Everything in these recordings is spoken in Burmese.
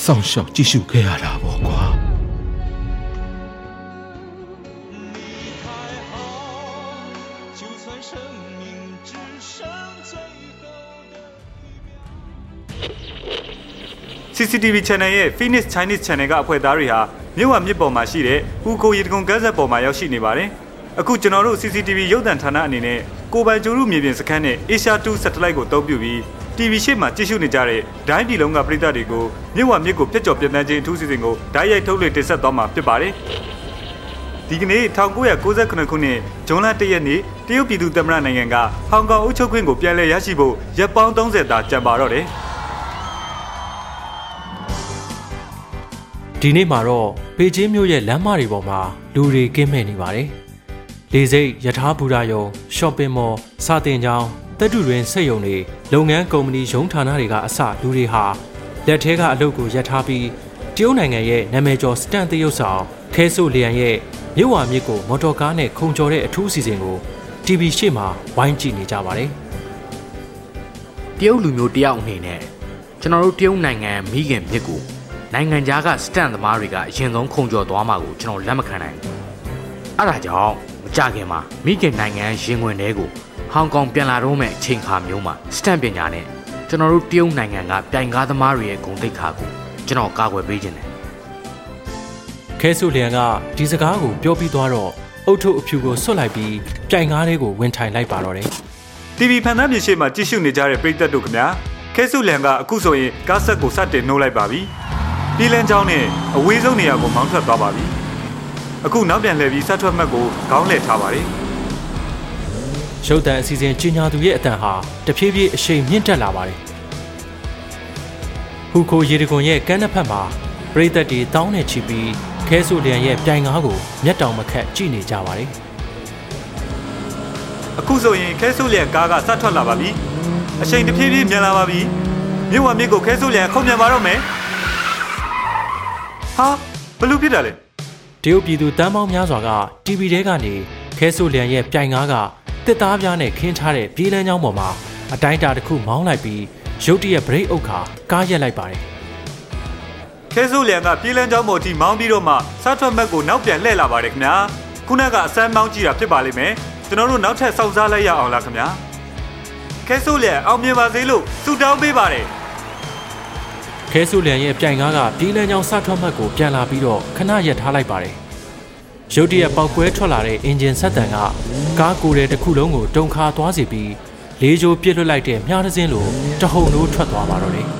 စောင့်ရှောက်ကြည့်ရှုခဲ့ရတာပေါ့ကွာ။ CCTV Channel ရဲ့ Phoenix Chinese Channel ကအဖွဲ့သားတွေဟာမြို့ဝမြစ်ပေါ်မှာရှိတဲ့ဟူကိုရီတကုံကန်းဆက်ပေါ်မှာရောက်ရှိနေပါတယ်။အခုကျွန်တော်တို့ CCTV ရုပ်သံဌာနအနေနဲ့ကိုပိုင်ကျိုးရုမြေပြင်စခန်းနဲ့ Asia 2 Satellite ကိုအသုံးပြုပြီး TV ရှေ့မှာကြည့်ရှုနေကြတဲ့ဒိုင်းပြည်လုံးကပရိသတ်တွေကိုမြစ်ဝမြစ်ကိုပြတ်ကျော်ပြတ်တန်းခြင်းအထူးစီစဉ်ကိုဓာတ်ရိုက်ထုတ်လွှင့်တင်ဆက်သွားမှာဖြစ်ပါတယ်။ဒီကနေ့1998ခုနှစ်ဇွန်လ1ရက်နေ့တရုတ်ပြည်သူ့သမ္မတနိုင်ငံကဟောင်ကောင်အုပ်ချုပ်ခွင့်ကိုပြန်လည်ရရှိဖို့ရက်ပေါင်း30တာကြံပါတော့တယ်။ဒီနေ့မှာတော့ပေကျင်းမြို့ရဲ့လမ်းမတွေပေါ်မှာလူတွေကင်းမဲ့နေပါတယ်။လေစိတ်ယထာဘူရာယုံ shopping mall စာတင်ကျောင်း တက်တူတွင်စက်ရုံတွေလုပ်ငန်းကုမ္ပဏီရုံးဌာနတွေကအစလူတွေဟာလက်ထဲကအလုပ်ကိုရပ်ထားပြီးတရုတ်နိုင်ငံရဲ့နာမည်ကျော်စတန်တရုတ်ဆောင်ခဲဆိုလျံရဲ့မြို့ဝမြစ်ကိုမော်တော်ကားနဲ့ခုံကျော်တဲ့အထူးအစီအစဉ်ကို TV ရှေ့မှာဝိုင်းကြည့်နေကြပါတယ်တရုတ်လူမျိုးတယောက်အနေနဲ့ကျွန်တော်တို့တရုတ်နိုင်ငံမိခင်မြစ်ကိုနိုင်ငံခြားကစတန်သမားတွေကအရင်ဆုံးခုံကျော်သွားမှာကိုကျွန်တော်လက်မခံနိုင်ဘူးအဲဒါကြောင့်မကြခင်မှာမိခင်နိုင်ငံရင်ဝင်တွေကို ဟောင်ကောင်ပြန်လာတော့မဲ့အချိန်ခါမျိုးမှာစတန်ပညာနဲ့ကျွန်တော်တို့တရုတ်နိုင်ငံကပြိုင်ကားသမားတွေရဲ့ဂုဏ်သိက္ခာကိုကျွန်တော်ကာကွယ်ပေးခြင်းတယ်ခဲဆုလျံကဒီစကားကိုပြောပြီးသွားတော့အုတ်ထုပ်အဖြူကိုဆွတ်လိုက်ပြီးပြိုင်ကားလေးကိုဝင်ထိုင်လိုက်ပါတော့တယ် TV ဖန်သားမြေရှိမှကြည့်ရှုနေကြတဲ့ပရိသတ်တို့ခင်ဗျာခဲဆုလျံကအခုဆိုရင်ကားဆက်ကိုစတင်နှိုးလိုက်ပါပြီပြည်လန်းချောင်းနဲ့အဝေးဆုံးနေရာကိုမောင်းထွက်သွားပါပြီအခုနောက်ပြန်လှည့်ပြီးဆက်ထွက်မှတ်ကိုခေါင်းလှည့်ထားပါတယ် ရုပ်တံအစီအစဉ်ကြီးညာသူရဲ့အတန်ဟာတဖြည်းဖြည်းအရှိန်မြင့်တက်လာပါတယ်ဟူခိုရေတကွန်ရဲ့ကမ်းနှစ်ဖက်မှာပရိသတ်တွေတောင်းနေချီပြီးခဲဆိုလျံရဲ့ပြိုင်ကားကိုမျက်တောင်မခတ်ကြည့်နေကြပါတယ်အခုဆိုရင်ခဲဆိုလျံကားကဆက်ထွက်လာပါပြီအရှိန်တဖြည်းဖြည်းမြန်လာပါပြီမြို့ဝမြစ်ကိုခဲဆိုလျံခုံမြန်ပါတော့မယ်ဟာဘလို့ဖြစ်တာလဲတရုတ်ပြည်သူတန်းပေါင်းများစွာက TV ထဲကနေခဲဆိုလျံရဲ့ပြိုင်ကားက တစ်သားပြားနဲ့ခင်းထားတဲ့ပြေးလန်းချောင်းပေါ်မှာအတိုင်းတာတစ်ခုမောင်းလိုက်ပြီးရုတ်တရက်ဘရိတ်အုပ်ခါကားရက်လိုက်ပါတယ်ခဲဆိုလျံကပြေးလန်းချောင်းပေါ်ထိမောင်းပြီးတော့မှစားထွက်မက်ကိုနောက်ပြန်လှည့်လာပါတယ်ခင်ဗျာခုနကအစမ်းမောင်းကြည့်တာဖြစ်ပါလိမ့်မယ်ကျွန်တော်တို့နောက်ထပ်စောင့်စားလိုက်ရအောင်လားခင်ဗျာခဲဆိုလျံအောင်မြင်ပါစေလို့ဆုတောင်းပေးပါတယ်ခဲဆုလျံရဲ့ပြိုင်ကားကပြေးလန်းချောင်းစားထွက်မက်ကိုပြန်လာပြီးတော့ခဏရက်ထားလိုက်ပါတယ် ရုတ်တရက်ပောက်ကွဲထွက်လာတဲ့အင်ဂျင်ဆက်တန်ကကားကိုယ်တဲ့တစ်ခုလုံးကိုတုံခါသွားစေပြီးလေးချိုးပြစ်လွတ်လိုက်တဲ့မြားတစ်စင်းလိုတဟုန်နိုးထွက်သွားပါတော့တယ်။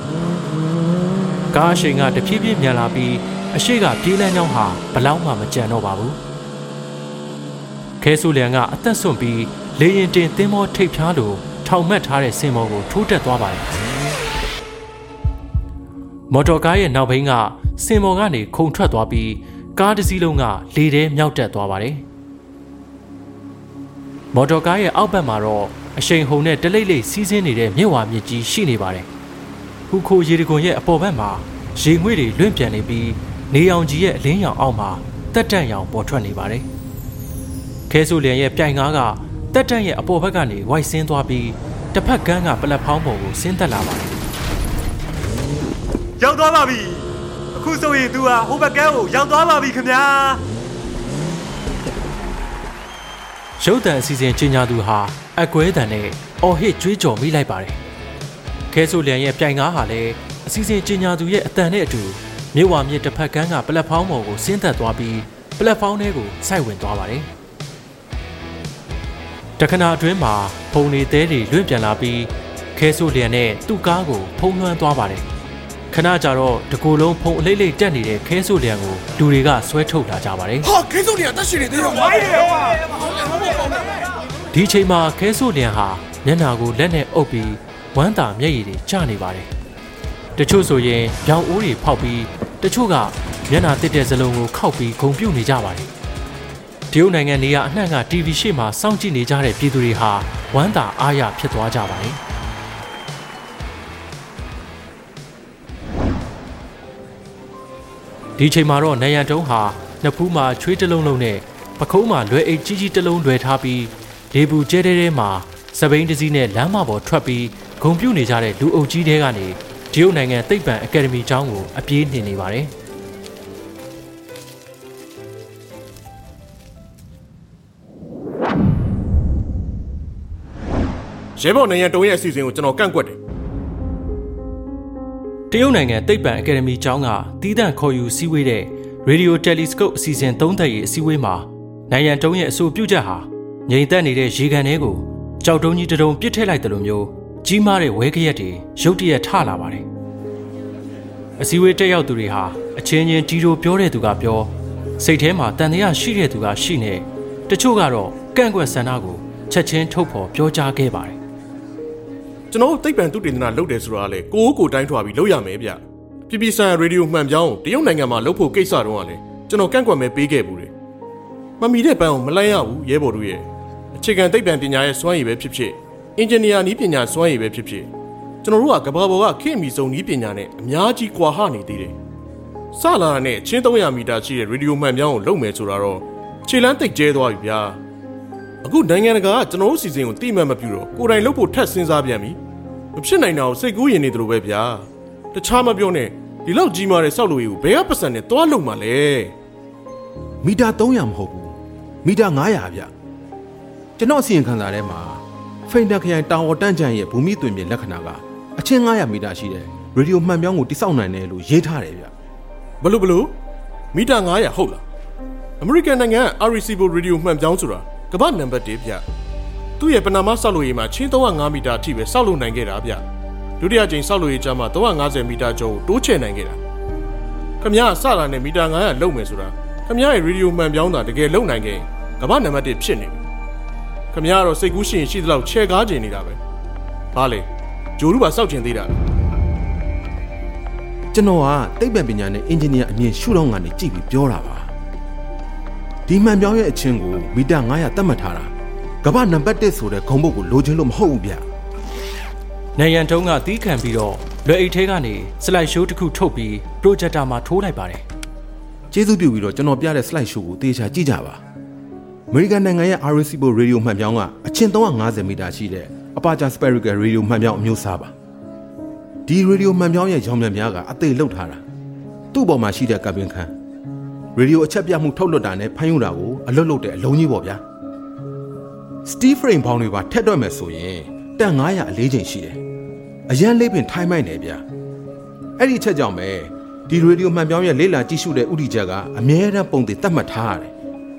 ကားအရှိန်ကတဖြည်းဖြည်းမြန်လာပြီးအရှိကပြေးလန်းကြောင်းဟာဘလောက်မှမကြံတော့ပါဘူး။ခဲဆူလျံကအသက်ဆွန့်ပြီးလေရင်တင်သင်းမောထိပ်ဖြားလိုထောင်မှတ်ထားတဲ့စင်မောကိုထိုးတက်သွားပါတယ်။မော်တော်ကားရဲ့နောက်ဘိန်းကစင်မော်ကနေခုန်ထွက်သွားပြီး ကားတစ်စီးလုံးကလေထဲမြောက်တက်သွားပါတယ်။မော်တော်ကားရဲ့အောက်ဘက်မှာတော့အရှိန်ဟုန်နဲ့တလိမ့်လိမ့်စီးဆင်းနေတဲ့မြစ်ဝါမြစ်ကြီးရှိနေပါတယ်။ဟူခိုရေတကွန်ရဲ့အပေါ်ဘက်မှာရေငွေ့တွေလွင့်ပြန်နေပြီးနေအောင်ကြီးရဲ့အလင်းရောင်အောက်မှာတက်တန့်ရောင်ပေါ်ထွက်နေပါတယ်။ခဲဆိုလျံရဲ့ပြိုင်ကားကတက်တန့်ရဲ့အပေါ်ဘက်ကနေဝိုက်ဆင်းသွားပြီးတစ်ဖက်ကန်းကပလက်ဖောင်းပေါ်ကိုဆင်းသက်လာပါတယ်။ရောက်သွားပါပြီ။ အခုဆိုရင် तू ဟာဟိုဘက်ကန်းကိုရောက်သွားပါပြီခင်ဗျာရုပ်တံအစီအစဉ်ကြီးညာသူဟာအကွဲတံနဲ့အော်ဟစ်ကြွေးကြော်မိလိုက်ပါတယ်ခဲဆိုလျံရဲ့ပြိုင်ကားဟာလည်းအစီစဉ်ကြီးညာသူရဲ့အတန်နဲ့အတူမြေဝါမြစ်တစ်ဖက်ကမ်းကပလက်ဖောင်းပေါ်ကိုဆင်းသက်သွားပြီးပလက်ဖောင်းထဲကိုစိုက်ဝင်သွားပါတယ်တခဏအတွင်းမှာဖုန်နေသေးတွေလွင့်ပြန်လာပြီးခဲဆိုးလျံနဲ့သူ့ကားကိုဖုံးလွှမ်းသွားပါတယ် ခဏကြာတော့တကူလုံးဖုံအလိမ့်လိမ့်တက်နေတဲ့ခဲဆိုးလျံကိုလူတွေကဆွဲထုတ်လာကြပါတယ်ဟာခဲစုံနေရတက်ရှိနေသေးရောဒီချိန်မှာခဲဆိုးလျံဟာမျက်နာကိုလက်နဲ့အုပ်ပြီးဝမ်းသာမျက်ရည်တွေကျနေပါတယ်။တချို့ဆိုရင်ပြောင်အိုးတွေဖောက်ပြီးတချို့ကမျက်နာတစ်တဲ့စလုံးကိုခောက်ပြီးဂုံပြုတ်နေကြပါတယ်။တရုတ်နိုင်ငံနေရအနှံ့က TV ရှေ့မှာစောင့်ကြည့်နေကြတဲ့ပြည်သူတွေဟာဝမ်းသာအားရဖြစ်သွားကြပါတယ်။ ဒီချိန်မှာတော့နယံတုံးဟာနှစ်ဖူးမှာချွေးတစ်လုံးလုံးနဲ့ပခုံးမှာလွယ်အိတ်ကြီးကြီးတစ်လုံးလွယ်ထားပြီးလေဘူးကျဲတဲတဲမှာစပိန်တစ်စီးနဲ့လမ်းမပေါ်ထွက်ပြီးဂုံပြုတ်နေကြတဲ့လူအုပ်ကြီးတဲကနေတရုတ်နိုင်ငံသိပ္ပံအကယ်ဒမီကျောင်းကိုအပြေးနှင်နေပါတယ်။ရဲဘော်နိုင်ငံတုံးရဲ့အစီအစဉ်ကိုကျွန်တော်ကန့်ကွက်တယ် တရုတ်နိုင်ငံသိပ္ပံအကယ်ဒမီကျောင်းကတီးတန့်ခေါ်ယူစည်းဝေးတဲ့ Radio Telescope အစီအစဉ်သုံးသက်ရေးအစည်းအဝေးမှာနိုင်ရန်တုံးရဲ့အဆိုပြုချက်ဟာငြိမ်သက်နေတဲ့ရေကန်ထဲကိုကြောက်တုံးကြီးတစ်တုံပစ်ထည့်လိုက်တယ်လို့မျိုးကြီးမားတဲ့ဝဲကရက်တွေရုတ်တရက်ထလာပါတယ်။အစည်းအဝေးတက်ရောက်သူတွေဟာအချင်းချင်းတီတိုပြောတဲ့သူကပြောစိတ်ထဲမှာတန်တရားရှိတဲ့သူကရှိနေတချို့ကတော့ကန့်ကွက်ဆန္ဒကိုချက်ချင်းထုတ်ဖော်ပြောကြားခဲ့ပါတယ် ကျွန်တော်တို့သိပ္ပံသုတေသနလုပ်တယ်ဆိုတာလေကိုကိုကိုတိုင်းထွာပြီးလုပ်ရမယ်ဗျပြပြဆန်ရေဒီယိုမှန်ပြောင်းတရုတ်နိုင်ငံမှာလုပ်ဖို့ကိစ္စတုန်းကလေကျွန်တော်ကန့်ကွက်မဲပေးခဲ့ဘူးတယ်မမီတဲ့ပန်းကိုမလိုက်ရဘူးရဲဘော်တို့ရဲ့အခြေခံသိပ္ပံပညာရဲ့စွမ်းရည်ပဲဖြစ်ဖြစ်အင်ဂျင်နီယာနည်းပညာစွမ်းရည်ပဲဖြစ်ဖြစ်ကျွန်တော်တို့ကကဘာပေါ်ကခေတ်မီဆုံးနည်းပညာနဲ့အများကြီးကွာဟနေသေးတယ်စလာတာနဲ့ချင်း300မီတာရှိတဲ့ရေဒီယိုမှန်ပြောင်းကိုလုပ်မယ်ဆိုတော့ခြေလန်းတိတ်ကျဲသွားပြီဗျာ အခုနိုင်ငံတကာကကျွန်တော်တို့စီစဉ်ကိုတိမှတ်မပြုတော့ကိုယ်တိုင်လုပ်ဖို့ထပ်စဉ်းစားပြန်ပြီမဖြစ်နိုင်တာကိုစိတ်ကူးရင်နေတယ်လို့ပဲဗျာတခြားမပြောနဲ့ဒီလောက်ကြီးမားတဲ့ဆောက်လုပ်ရေးကိုဘယ်ကပတ်စံနဲ့သွားလုပ်မှာလဲမီတာ300မဟုတ်ဘူးမီတာ900ဗျကျွန်တော်အစီရင်ခံစာထဲမှာဖိန်တခရိုင်တာဝတန့်ကျန်ရဲ့ဘူမိသွင်ပြင်လက္ခဏာကအချင်း900မီတာရှိတဲ့ရေဒီယိုမှန်ပြောင်းကိုတိစောက်နိုင်တယ်လို့ရေးထားတယ်ဗျဘလို့ဘလို့မီတာ900ဟုတ်လားအမေရိကန်နိုင်ငံက Arecibo Radio မှန်ပြောင်းဆိုတာ ကမ္ဘာနံပါတ်1ဗျသူ့ရဲ့ပနာမဆောက်လုပ်ရေးမှာချင်း305မီတာအထိပဲဆောက်လုပ်နိုင်ခဲ့တာဗျဒုတိယကြိမ်ဆောက်လုပ်ရေးကျမှ350မီတာကျော်ကိုတိုးချဲ့နိုင်ခဲ့တာခမရစလာနဲ့မီတာ900လုံမယ်ဆိုတာခမရရဲ့ရေဒီယိုမှန်ပြောင်းတာတကယ်လုံနိုင်ခဲ့ရင်ကမ္ဘာနံပါတ်1ဖြစ်နေပြီခမရကတော့စိတ်ကူးရှိရင်ရှိသလောက်ချဲကားကျင်နေတာပဲဘာလဲဂျိုရုပါစောက်ကျင်သေးတာလားကျွန်တော်ကသိပ္ပံပညာနဲ့အင်ဂျင်နီယာအမြင်ရှုထောင့်ကနေကြည့်ပြီးပြောတာပါ ဒီမှန်ပြောင်းရဲ့အချင်းကိုမီတာ900သတ်မှတ်ထားတာကမ္ဘာနံပါတ်1ဆိုတဲ့ဂုံဘုတ်ကိုလိုချင်လို့မဟုတ်ဘူးဗျ။နိုင်ရန်တုံးကတီးခံပြီးတော့လွယ်အိတ်ထဲကနေစလိုက်ရှိုးတစ်ခုထုတ်ပြီးပရိုဂျက်တာမှာထိုးလိုက်ပါတယ်ကျေးဇူးပြုပြီးတော့ကျွန်တော်ပြတဲ့ slide show ကိုတေချာကြည့်ကြပါအမေရိကန်နိုင်ငံရဲ့ Arecibo Radio မှန်ပြောင်းကအချင်း350မီတာရှိတဲ့ Aperture Spherical Radio မှန်ပြောင်းအမျိုးအစားပါဒီ radio မှန်ပြောင်းရဲ့ရောင်မြန်များကအသေးလောက်ထားတာသူ့ပေါ်မှာရှိတဲ့ကပ်ပင်ခန်း radio အချက်ပြမှုထုတ်လွှတ်တာနဲ့ဖမ်းယူတာကိုအလွတ်လွတ်တဲ့အလုံးကြီးပေါ့ဗျာ Steve frame ဘောင်းတွေပါထက်တော့မယ်ဆိုရင်တန်900အလေးချိန်ရှိတယ်အရန်လေးပင်ထိုင်းမိုက်နေဗျာအဲ့ဒီအချက်ကြောင့်ပဲဒီရေဒီယိုမှန်ပြောင်းရဲ့လေးလာကြည့်ရှုတဲ့ဥတီချက်ကအမြဲတမ်းပုံတင်တတ်မှတ်ထားရတယ်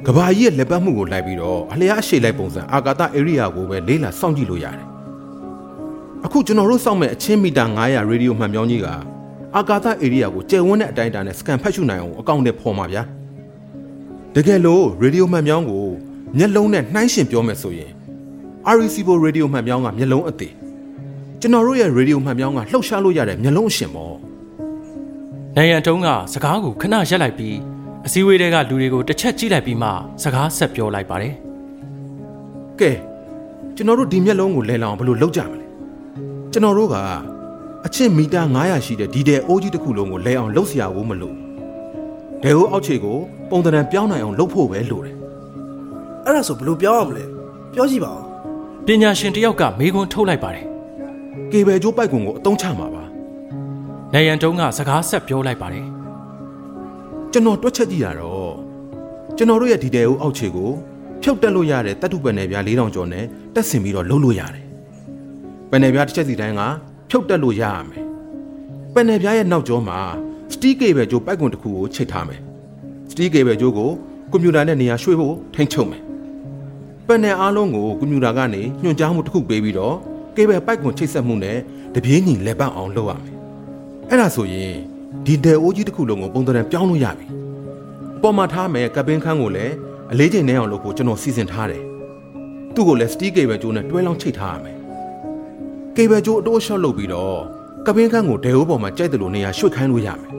ကဘာကြီးရဲ့လက်ပတ်မှုကိုလိုက်ပြီးတော့အလျားအရှိလိုက်ပုံစံအာကာသ area ကိုပဲလေးလာစောင့်ကြည့်လို့ရတယ်အခုကျွန်တော်တို့စောင့်မဲ့အချင်းမီတာ900ရေဒီယိုမှန်ပြောင်းကြီးက အာကာသ area ကိုကျယ်ဝန်းတဲ့အတိုင်းအတာနဲ့စကန်ဖတ်ရှုနိုင်အောင်အကောင့်နဲ့ဖော်မှာဗျာတကယ်လို့ရေဒီယိုမှန်ပြောင်းကိုမျက်လုံးနဲ့နှိုင်းရှင်ပြောမယ်ဆိုရင် Arecibo Radio မှန်ပြောင်းကမျက်လုံးအသေးကျွန်တော်တို့ရဲ့ radio မှန်ပြောင်းကလှုပ်ရှားလို့ရတဲ့မျက်လုံးအရှင်ပေါ့။နိုင်ရန်တုံးကစကားကိုခဏရက်လိုက်ပြီးအစည်းအဝေးတွေကလူတွေကိုတစ်ချက်ကြည့်လိုက်ပြီးမှစကားဆက်ပြောလိုက်ပါတယ်ကဲကျွန်တော်တို့ဒီမျက်လုံးကိုလဲလောင်ဘယ်လိုလုပ်ကြမလဲကျွန်တော်တို့က အချင်းမီတာ900ရှိတဲ့ဒီတဲအိုးကြီးတစ်ခုလုံးကိုလဲအောင်လှုပ်ဆရာဖို့မလို့ဒဲဟိုးအောက်ခြေကိုပုံသဏ္ဍာန်ပြောင်းနိုင်အောင်လှုပ်ဖို့ပဲလိုတယ်အဲ့ဒါဆိုဘယ်လိုပြောင်းအောင်လဲပြောကြည့်ပါဦးပညာရှင်တယောက်ကမေခွန်းထုတ်လိုက်ပါတယ်ကေဘယ်ကျိုးပိုက်ကွန်ကိုအသုံးချမှာပါနိုင်ရန်တုံးကစကားဆက်ပြောလိုက်ပါတယ်ကျွန်တော်တွက်ချက်ကြည့်တာတော့ကျွန်တော်တို့ရဲ့ဒီတဲဟိုးအောက်ခြေကိုဖြုတ်တက်လို့ရတဲ့တတ္ထုပနယ်ပြား၄000ကျော်နဲ့တက်ဆင်ပြီးတော့လှုပ်လို့ရတယ်ပနယ်ပြားတစ်ချက်စီတိုင်းက ဖြုတ်တက်လို့ရရမယ်ပန်နယ်ပြားရဲ့နောက်ကျောမှာစတီးကေဘယ်ကြိုးပိုက်ကွန်တစ်ခုကိုချိတ်ထားမယ်စတီးကေဘယ်ကြိုးကိုကွန်ပျူတာနဲ့နေရာရွှေ့ဖို့ထိန်းချုပ်မယ်ပန်နယ်အားလုံးကိုကွန်ပျူတာကနေညွှန်ကြားမှုတစ်ခုပေးပြီးတော့ကေဘယ်ပိုက်ကွန်ချိတ်ဆက်မှုနဲ့တပြေးညီလက်ပတ်အောင်လုပ်ရမယ်အဲ့ဒါဆိုရင်ဒီဒယ်အိုးကြီးတစ်ခုလုံးကိုပုံသဏ္ဍာန်ပြောင်းလို့ရပြီပေါ်မှာထားမယ်ကပင်းခန်းကိုလည်းအလေးချိန်နဲ့အောင်လုပ်ဖို့ကျွန်တော်စီစဉ်ထားတယ်သူ့ကိုလည်းစတီးကေဘယ်ကြိုးနဲ့တွဲလောင်းချိတ်ထားရမယ် ကေဘယ်ကြိုးအတိုးရှော့လုပ်ပြီးတော့ကပင်းခန်းကိုဒယ်အိုးပေါ်မှာကြိုက်တယ်လို့နေရာရွှေ့ခိုင်းလို့ရမယ်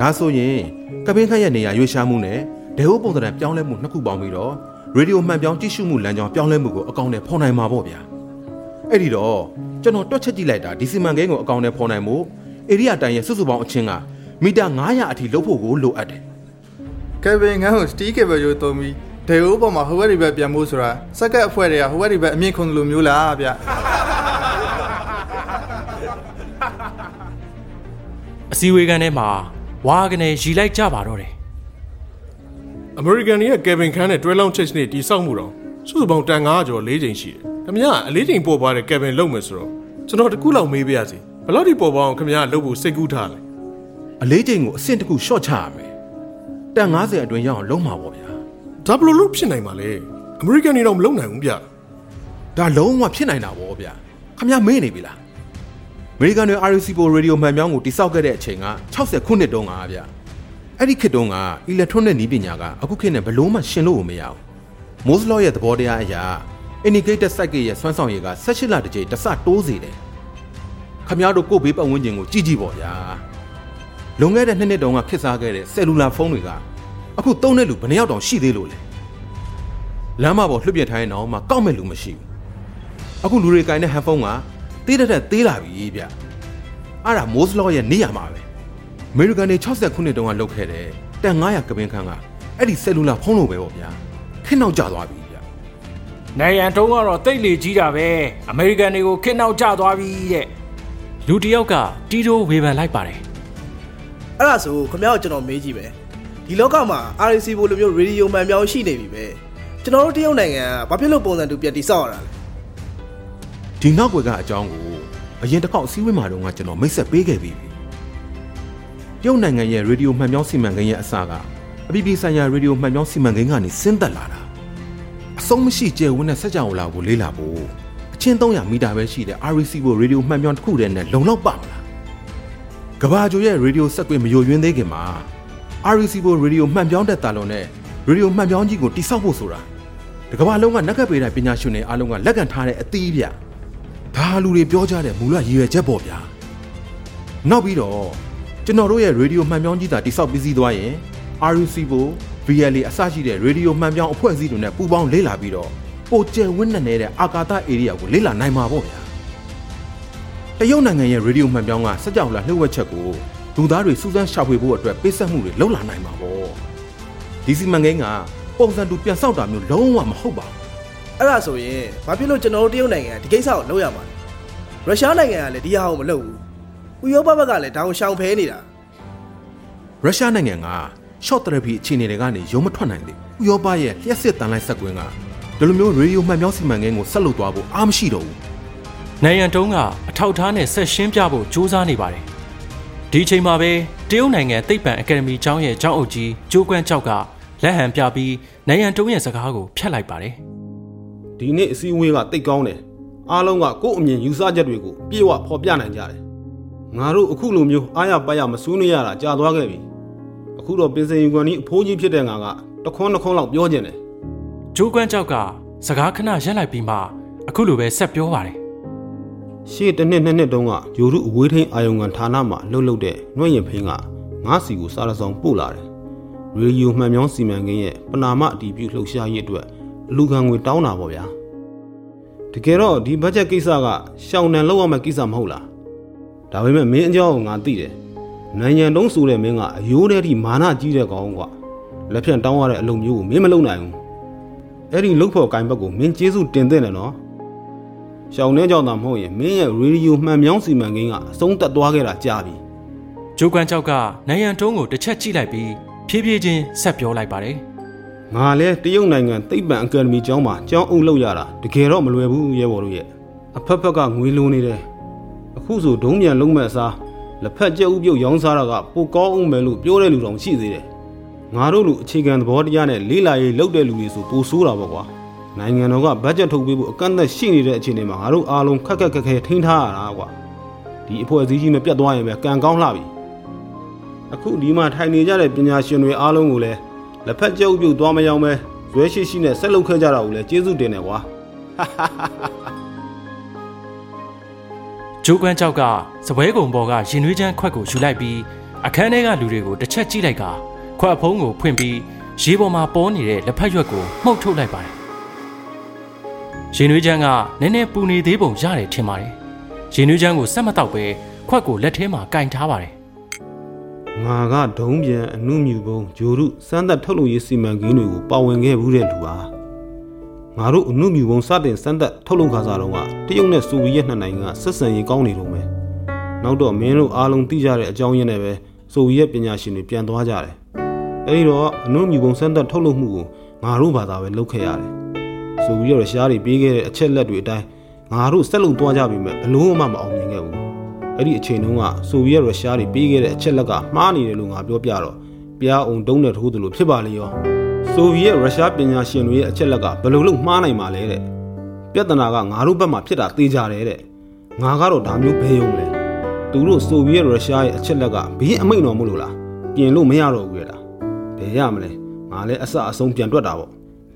ဒါဆိုရင်ကပင်းခန်းရဲ့နေရာရွေးရှားမှုနဲ့ဒယ်အိုးပုံသဏ္ဍာန်ပြောင်းလဲမှုနှစ်ခုပေါင်းပြီးတော့ရေဒီယိုမှန်ပြောင်းကြည့်ရှုမှုလမ်းကြောင်းပြောင်းလဲမှုကိုအကောင့်နဲ့ဖော်နိုင်မှာပေါ့ဗျာအဲ့ဒီတော့ကျွန်တော်တွက်ချက်ကြည့်လိုက်တာဒီစီမံကိန်းကိုအကောင့်နဲ့ဖော်နိုင်မှုဧရိယာတိုင်ရဲ့စုစုပေါင်းအချင်းကမီတာ900အထိလုပ်ဖို့ကိုလိုအပ်တယ်ကယ်ဗင်ငန်းကိုစတီးကေဘယ်ရိုသုံးပြီးဒေအိုးပေါ်မှာဟိုဘက်ဒီဘက်ပြန်ဖို့ဆိုတာစက်ကက်အဖွဲ့တွေကဟိုဘက်ဒီဘက်အမြင့်ခုန်လိုမျိုးလားဗျ အစည်းအဝေးခန်းထဲမှာဝါကနေရီလိုက်ကြပါတော့တယ်အမေရိကန်ရဲ့ကယ်ဗင်ခန်းနဲ့တွဲလောင်းချစ်နဲ့တီဆောက်မှုတော့စုစုပေါင်းတန်900ကျော်၄ချိန်ရှိတယ်။ခင်ဗျာအလေးချိန်ပေါ်ပါတဲ့ကယ်ဗင်လုပ်မယ်ဆိုတော့ကျွန်တော်တကူလောက်မေးပြရစီ။ဘယ်လောက်ဒီပေါ်ပါအောင်ခင်ဗျာလုပ်ဖို့စိတ်ကူးထားလဲအလေးချိန်ကိုအဆင့်တစ်ခုရှော့ချရမယ်တန်90အတွင်းရအောင်လုံးမှာပေါ့ဗျာ။ဒါဘယ်လိုလုပ်ဖြစ်နိုင်မှာလဲ။အမေရိကန်တွေတော့မလုပ်နိုင်ဘူးဗျ။ဒါလုံးဝဖြစ်နိုင်တာပေါ့ဗျာခမရမေ့နေပြီလား အမေရိကန်တွေ RUC ပိုရေဒီယိုမှန်ပြောင်းကိုတိစောက်ခဲ့တဲ့အချိန်က60ခုနှစ်တုန်းကဗျာအဲ့ဒီခေတ်တုန်းကအီလက်ထရောနစ်နည်းပညာကအခုခေတ်နဲ့ဘလို့မှရှင်လို့မရဘူးမိုးစလော့ရဲ့သဘောတရားအရာ indicated cycle ရဲ့စွမ်းဆောင်ရည်က18လတစ်ကြိမ်တစ်ဆတိုးစေတယ်ခမရတို့ကိုယ့်ဘေးပတ်ဝန်းကျင်ကိုကြည့်ကြည့်ပေါ့ဗျာလွန်ခဲ့တဲ့နှစ်နှစ်တုန်းကခေတ်စားခဲ့တဲ့ဆယ်လူလာဖုန်းတွေကအခုသုံးတဲ့လူဘယ်နှယောက်တောင်ရှိသေးလို့လဲလမ်းမပေါ်လှုပ်ပြထားရင်တော့မှကောက်မဲ့လူမရှိဘူးအခုလူတွေကင်တဲ့ဟန်ဖုန်းက တေးတဲ့တဲ့သေးလာပြီဗျအဲ့ဒါမိုးစလော့ရဲ့နေရမှာပဲအမေရိကန်တွေ60ခုနှစ်တုန်းကလုပ်ခဲ့တယ်တန်900ကပင်းခန်းကအဲ့ဒီဆယ်လူလာဖုန်းလိုပဲပေါ့ဗျာခင်းနောက်ကျသွားပြီဗျနိုင်ရန်တုံးကတော့တိတ်လေကြီးတာပဲအမေရိကန်တွေကိုခင်းနောက်ကျသွားပြီတဲ့လူတစ်ယောက်ကတီတိုဝေဖန်လိုက်ပါတယ်အဲ့ဒါဆိုခင်ဗျားကိုကျွန်တော်မေးကြည့်ပဲဒီလောကမှာ RC ဘိုလိုမျိုးရေဒီယိုမှန်ပြောင်းရှိနေပြီပဲကျွန်တော်တို့တရုတ်နိုင်ငံကဘာဖြစ်လို့ပုံစံတူပြန်တိစောက်ရတာလဲ ဒီနောက်ွယ်ကအကြောင်းကိုအရင်တစ်ခေါက်အစည်းအဝေးမှာတုန်းကကျွန်တော်မိတ်ဆက်ပေးခဲ့ပြီးပြီတရုတ်နိုင်ငံရဲ့ရေဒီယိုမှန်ပြောင်းစီမံကိန်းရဲ့အစကအပြည်ပြည်ဆိုင်ရာရေဒီယိုမှန်ပြောင်းစီမံကိန်းကနေဆင်းသက်လာတာအဆုံးမရှိကျယ်ဝန်းတဲ့စက်ကြောင်လာကိုလေးလာဖို့အချင်း300မီတာပဲရှိတဲ့ RC ဘိုရေဒီယိုမှန်ပြောင်းတစ်ခုတည်းနဲ့လုံလောက်ပါမလားကဘာဂျိုရဲ့ရေဒီယိုဆက်ကွေးမယိုယွင်းသေးခင်မှာ RC ဘိုရေဒီယိုမှန်ပြောင်းတဲ့တာလုံးနဲ့ရေဒီယိုမှန်ပြောင်းကြီးကိုတိစောက်ဖို့ဆိုတာဒီကဘာလုံးကနက်ကပေတဲ့ပညာရှင်တွေအားလုံးကလက်ခံထားတဲ့အသီးဗျ ဒါလူတွေပြောကြတဲ့မူလရည်ရွယ်ချက်ပေါ့ဗျာနောက်ပြီးတော့ကျွန်တော်တို့ရဲ့ရေဒီယိုမှန်ပြောင်းကြီးတာတိစောက်ပြီးစီးသွားရင် RC ဘို VLA အစရှိတဲ့ရေဒီယိုမှန်ပြောင်းအဖွဲ့အစည်းတွေနဲ့ပူးပေါင်းလေ့လာပြီးတော့ပိုကျယ်ဝန်းနေတဲ့အာကာသဧရိယာကိုလေ့လာနိုင်မှာပေါ့ဗျာတရုတ်နိုင်ငံရဲ့ရေဒီယိုမှန်ပြောင်းကစက်ကြောင်လာလှုပ်ဝက်ချက်ကိုလူသားတွေစူးစမ်းရှာဖွေဖို့အတွက်ပေးဆက်မှုတွေလုပ်လာနိုင်မှာပေါ့ဒီစီမံကိန်းကပုံစံတူပြန်ဆောက်တာမျိုးလုံးဝမဟုတ်ပါဘူး အဲ့ဒါဆိုရင်ဘာဖြစ်လို့ကျွန်တော်တို့တရုတ်နိုင်ငံကဒီကိစ္စကိုလုပ်ရမှာလဲရုရှားနိုင်ငံကလည်းဒီဟာကိုမလုပ်ဘူးဥရောပဘက်ကလည်းဒါကိုရှောင်ဖဲနေတာရုရှားနိုင်ငံက short therapy အခြေအနေတွေကနေရုံမထွက်နိုင်သေးဘူးဥရောပရဲ့လျှက်စစ်တန်လိုက်ဆက်ကွင်းကဒီလိုမျိုးရေဒီယိုမှန်ပြောင်းစီမံကိန်းကိုဆက်လုပ်သွားဖို့အားမရှိတော့ဘူးနိုင်ရန်တုံးကအထောက်အထားနဲ့ဆက်ရှင်းပြဖို့ကြိုးစားနေပါတယ်ဒီအချိန်မှာပဲတရုတ်နိုင်ငံသိပ္ပံအကယ်ဒမီကျောင်းရဲ့ကျောင်းအုပ်ကြီးကျိုးကွမ်းကျောက်ကလက်ဟန်ပြပြီးနိုင်ရန်တုံးရဲ့စကားကိုဖျက်လိုက်ပါတယ် ဒီနေ့အစည်းအဝေးကတိတ်ကောင်းတယ်အားလုံးကကိုယ့်အမြင်ယူဆချက်တွေကိုပြေဝဖော်ပြနိုင်ကြတယ်ငါတို့အခုလိုမျိုးအားရပါရမစူးနေရတာကြာသွားခဲ့ပြီအခုတော့ပင်စင်ယူကွန်ကြီးအဖိုးကြီးဖြစ်တဲ့ငါကတခွန်းတခွန်းလောက်ပြောကျင်တယ်ကျိုးကွမ်းကျောက်ကစကားခဏရက်လိုက်ပြီးမှအခုလိုပဲဆက်ပြောပါတယ်ရှေ့တစ်နှစ်နှစ်နှစ်တုန်းကဂျိုရုအဝေးထိန်အာယုံကန်ဌာနမှာလှုပ်လှုပ်တဲ့နှွှဲ့ရင်ဖိန်းကငါးစီကိုစားရဆောင်ပို့လာတယ်ရေဒီယိုမှန်ပြောင်းစီမံကိန်းရဲ့ပနာမအတီးပြုလှုပ်ရှားရေးအတွက်အ လူခံငွေတောင်းတာပေါ့ဗျာတကယ်တော့ဒီဘတ်ဂျက်ကိစ္စကရှောင်နံလောက်ရမယ့်ကိစ္စမဟုတ်လားဒါပေမဲ့မင်းအကြောင်းကိုငါသိတယ်နိုင်ငံတုံးဆိုတဲ့မင်းကအယိုးတဲ့ထိမာနကြီးတဲ့ကောင်ကွာလက်ဖြန့်တောင်းရတဲ့အလုပ်မျိုးကိုမင်းမလုပ်နိုင်ဘူးအဲ့ဒီလုတ်ဖို့ကင်ဘက်ကိုမင်းကျေးဇူးတင်တဲ့နော်ရှောင်းနေကြောင်သာမဟုတ်ရင်မင်းရဲ့ရေဒီယိုမှန်မြောင်းစီမံကိန်းကအဆုံးသက်သွားခဲ့တာကြာပြီကျိုးကွမ်းကျောက်ကနိုင်ရန်တုံးကိုတစ်ချက်ကြည့်လိုက်ပြီးဖြည်းဖြည်းချင်းဆက်ပြောလိုက်ပါတယ် ငါလဲတရုတ်နိုင်ငံသိပ္ပံအကယ်ဒမီကျောင်းမှာကျောင်းအုပ်လုပ်ရတာတကယ်တော့မလွယ်ဘူးရဲဘော်တို့ရဲ့အဖက်ဖက်ကငွေလိုနေတယ်အခုဆိုဒုံးမြန်လုံးမဲ့အစားလက်ဖက်ကြက်ဥပြုတ်ရောင်းစားတာကပိုကောင်းအောင်မယ်လို့ပြောတဲ့လူတောင်ရှိသေးတယ်ငါတို့လူအခြေခံသဘောတရားနဲ့လေးလာရေးလုပ်တဲ့လူတွေဆိုပိုဆိုးတာပေါ့ကွာနိုင်ငံတော်ကဘတ်ဂျက်ထုတ်ပေးဖို့အကန့်အသတ်ရှိနေတဲ့အခြေအနေမှာငါတို့အားလုံးခက်ခက်ခက်ခဲထိန်းထားရတာကွာဒီအဖွဲ့အစည်းကြီးနဲ့ပြတ်သွားရင်ပဲကံကောင်းလှပြီအခုဒီမှာထိုင်နေကြတဲ့ပညာရှင်တွေအားလုံးကိုလည်း လက်ဖက်ကြက်ဥပြုတ်သွားမရောက်ပဲဇွဲရှိရှိနဲ့ဆက်လုပ်ခဲ့ကြတာကိုလည်းကျေးဇူးတင်တယ်ကွာဂျိုးကွမ်းကြောက်ကစပွဲကုံပေါ်ကရင်နွေးချမ်းခွက်ကိုယူလိုက်ပြီးအခန်းထဲကလူတွေကိုတစ်ချက်ကြည့်လိုက်ကခွက်အဖုံးကိုဖွင့်ပြီးရေပေါ်မှာပေါ်နေတဲ့လက်ဖက်ရွက်ကိုမှုတ်ထုတ်လိုက်ပါတယ်ရင်နွေးချမ်းကနည်းနည်းပူနေသေးပုံရတယ်ထင်ပါတယ်ရင်နွေးချမ်းကိုစက်မတော့ပဲခွက်ကိုလက်ထဲမှာကင်ထားပါတယ် ငါကဒုံးပြန်အနုမြူပုံဂျိုရုစမ်းသက်ထုတ်လုပ်ရေးစီမံကိန်းတွေကိုပါဝင်ခဲ့ဘူးတဲ့လူပါငါတို့အနုမြူပုံစတင်စမ်းသက်ထုတ်လုပ်ခါစားတော့ကတရုတ်နဲ့ဆိုဗီယက်နှစ်နိုင်ငံဆက်ဆံရေးကောင်းနေတော့မယ်နောက်တော့မင်းတို့အားလုံးသိကြတဲ့အကြောင်းရင်းနဲ့ပဲဆိုဗီယက်ပညာရှင်တွေပြန်သွားကြတယ်အဲဒီတော့အနုမြူပုံစမ်းသက်ထုတ်လုပ်မှုကိုငါတို့ဘာသာပဲလုပ်ခဲ့ရတယ်ဆိုဗီယက်ရုရှားတွေပေးခဲ့တဲ့အချက်လက်တွေအတိုင်းငါတို့ဆက်လုပ်သွားကြပြီမဲ့ဘလို့မှမအောင်မြင်ခဲ့ဘူး အဲ့ဒီအချိန်တုန်းကဆိုဗီယက်ရုရှားတွေပေးခဲ့တဲ့အချက်လက်ကမှားနေတယ်လို့ငါပြောပြတော့ပြားအောင်တုံးတဲ့ထိုးသလိုဖြစ်ပါလေရောဆိုဗီယက်ရုရှားပညာရှင်တွေရဲ့အချက်လက်ကဘယ်လိုလုပ်မှားနိုင်မှာလဲတဲ့ပြဿနာကငါတို့ဘက်မှာဖြစ်တာသိကြတယ်တဲ့ငါကတော့ဒါမျိုးဘယ်ရုံလဲသူတို့ဆိုဗီယက်ရုရှားရဲ့အချက်လက်ကဘေးအမိန်တော်မလို့လားပြင်လို့မရတော့ဘူးလေလားဘယ်ရမလဲငါလည်းအစအဆုံးပြန်တွက်တာပေါ့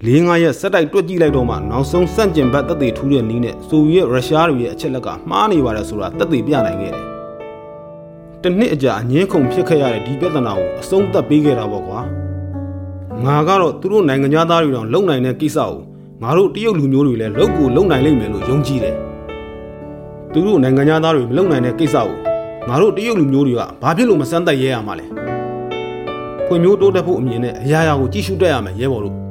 လေးငါရက်စက်တိုက်တွက်ကြည့်လိုက်တော့မှနောက်ဆုံးစန့်ကျင်ဘက်တက်သေးထူးတဲ့နီးနဲ့ဆိုဗီယက်ရုရှားတွေရဲ့အချက်လက်ကမှားနေပါတယ်ဆိုတာတက်သေးပြနိုင်ခဲ့တယ်။တစ်နှစ်အကြာအငင်းခုန်ဖြစ်ခဲ့ရတဲ့ဒီပြဿနာကိုအဆုံးသတ်ပေးခဲ့တာပေါ့ကွာ။ငါကတော့သူတို့နိုင်ငံသားတွေတောင်လုံနိုင်တဲ့ကိစ္စကိုငါတို့တရုတ်လူမျိုးတွေလည်းလုံကိုလုံနိုင်လိမ့်မယ်လို့ယုံကြည်တယ်။သူတို့နိုင်ငံသားတွေမလုံနိုင်တဲ့ကိစ္စကိုငါတို့တရုတ်လူမျိုးတွေကဘာဖြစ်လို့မစမ်းသပ်ရဲရမှာလဲ။ဖွံ့ဖြိုးတိုးတက်ဖို့အမြင်နဲ့အရာရာကိုကြည့်ရှုတတ်ရမယ်ရဲဘော်တို့။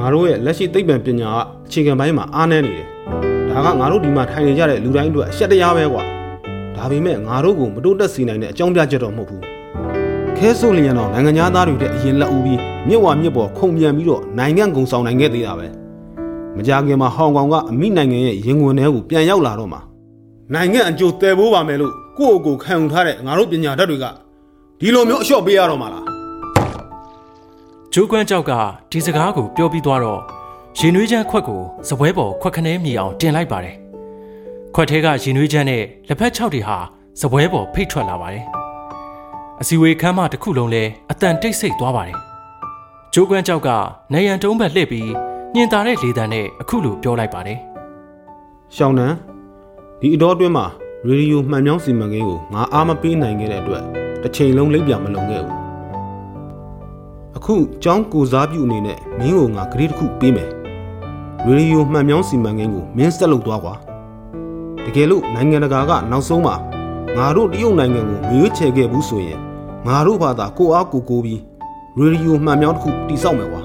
ငါတို့ရဲ့လက်ရှိသိပ္ပံပညာကအခြေခံပိုင်းမှာအားနည်းနေတယ်။ဒါကငါတို့ဒီမှာထိုင်နေကြတဲ့လူတိုင်းအတွက်အရှက်တရားပဲကွာ။ဒါပေမဲ့ငါတို့ကိုမတိုးတက်စေနိုင်တဲ့အကြောင်းပြချက်တော့မဟုတ်ဘူး။ခဲဆိုးလျင်တော့နိုင်ငံသားတွေတဲ့အရင်လက်ဦးပြီးမြစ်ဝါမြစ်ပေါ်ခုံပြန်ပြီးတော့နိုင်ငံကုံဆောင်နိုင်ခဲ့သေးတာပဲ။မကြခင်မှာဟောင်ကောင်ကအမိနိုင်ငံရဲ့ရင်ဝင်ထဲကိုပြန်ရောက်လာတော့မှာနိုင်ငံအကျိုးတည်ဖို့ပါမယ်လို့ကိုယ့်အကိုခံယူထားတဲ့ငါတို့ပညာတတ်တွေကဒီလိုမျိုးအလျှော့ပေးရတော့မှာလား ဂျိုးကွမ်းကြောက်ကဒီစကားကိုပြောပြီးသွားတော့ရင်နွေးချမ်းခွက်ကိုစပွဲပေါ်ခွက်ခနဲမြေအောင်တင်လိုက်ပါတယ်ခွက်ထဲကရင်နွေးချမ်းနဲ့လက်ဖက်ချောက်တွေဟာစပွဲပေါ်ဖိတ်ထွက်လာပါတယ်အစီဝေခမ်းမတစ်ခုလုံးလဲအတန်တိတ်ဆိတ်သွားပါတယ်ဂျိုးကွမ်းကြောက်ကနေရန်တုံးဘက်လှည့်ပြီးညင်သာတဲ့လေတံနဲ့အခုလိုပြောလိုက်ပါတယ်ရှောင်းနန်းဒီအတော်အတွင်းမှာရေဒီယိုမှန်မြောင်းစီမံကိန်းကိုငါအားမပေးနိုင်ခဲ့တဲ့အတွက်တစ်ချိန်လုံးလိပ်ပြမလုံခဲ့ဘူး အခုចောင်းကိုစားပြုအနေနဲ့မင်းကိုငါဂရေတစ်ခုပေးမယ်ရေဒီယိုမှန်မြောင်းစီမံကိန်းကိုမင်းဆက်လုပ်သွားကွာတကယ်လို့နိုင်ငံတကာကနောက်ဆုံးမှာငါတို့တရုတ်နိုင်ငံကိုမရွေးချယ်ခဲ့ဘူးဆိုရင်ငါတို့ဘာသာကိုအားကိုကိုပြီးရေဒီယိုမှန်မြောင်းတစ်ခုတိစောက်မယ်ကွာ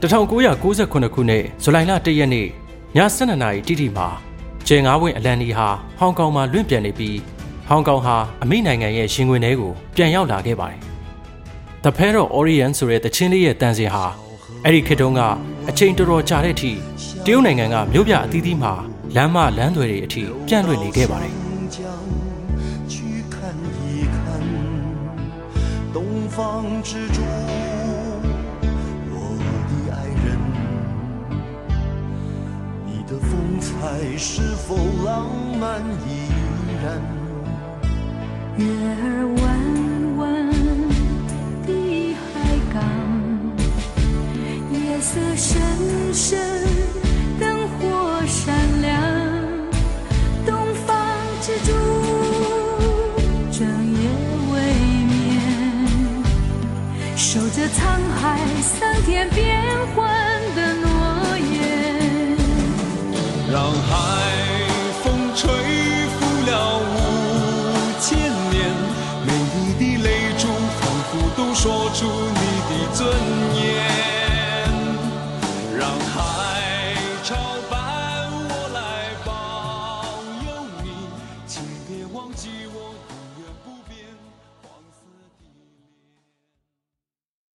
1998ခုနှစ်ဇူလိုင်လ1ရက်နေ့ည12နာရီတိတိမှာကျယ်ငါးဝင်းအလန်နီဟာဟောင်ကောင်မှာလွင့်ပြန်နေပြီး ဟောင်ကောင်ဟာအမိနိုင်ငံရဲ့ရှင်ခွင်ထဲကိုပြန်ရောက်လာခဲ့ပါတယ်။ The Pair of Orient ဆိုတဲ့တချင်းလေးရဲ့တန်စင်ဟာအဲ့ဒီခေတ်တုန်းကအချိန်တော်တော်ကြာတဲ့အထိတရုတ်နိုင်ငံကမြို့ပြအသီးသီးမှာလမ်းမလမ်းတွေတွေအထိပြန့်လွင့်နေခဲ့ပါတယ်။ 去看一看东方之珠，我的爱人，你的风采是否浪漫依然？ 月儿弯弯碧海港夜色深深灯火闪亮东方之珠整夜未眠守着沧海桑田变幻的诺言。让海说出你的尊严。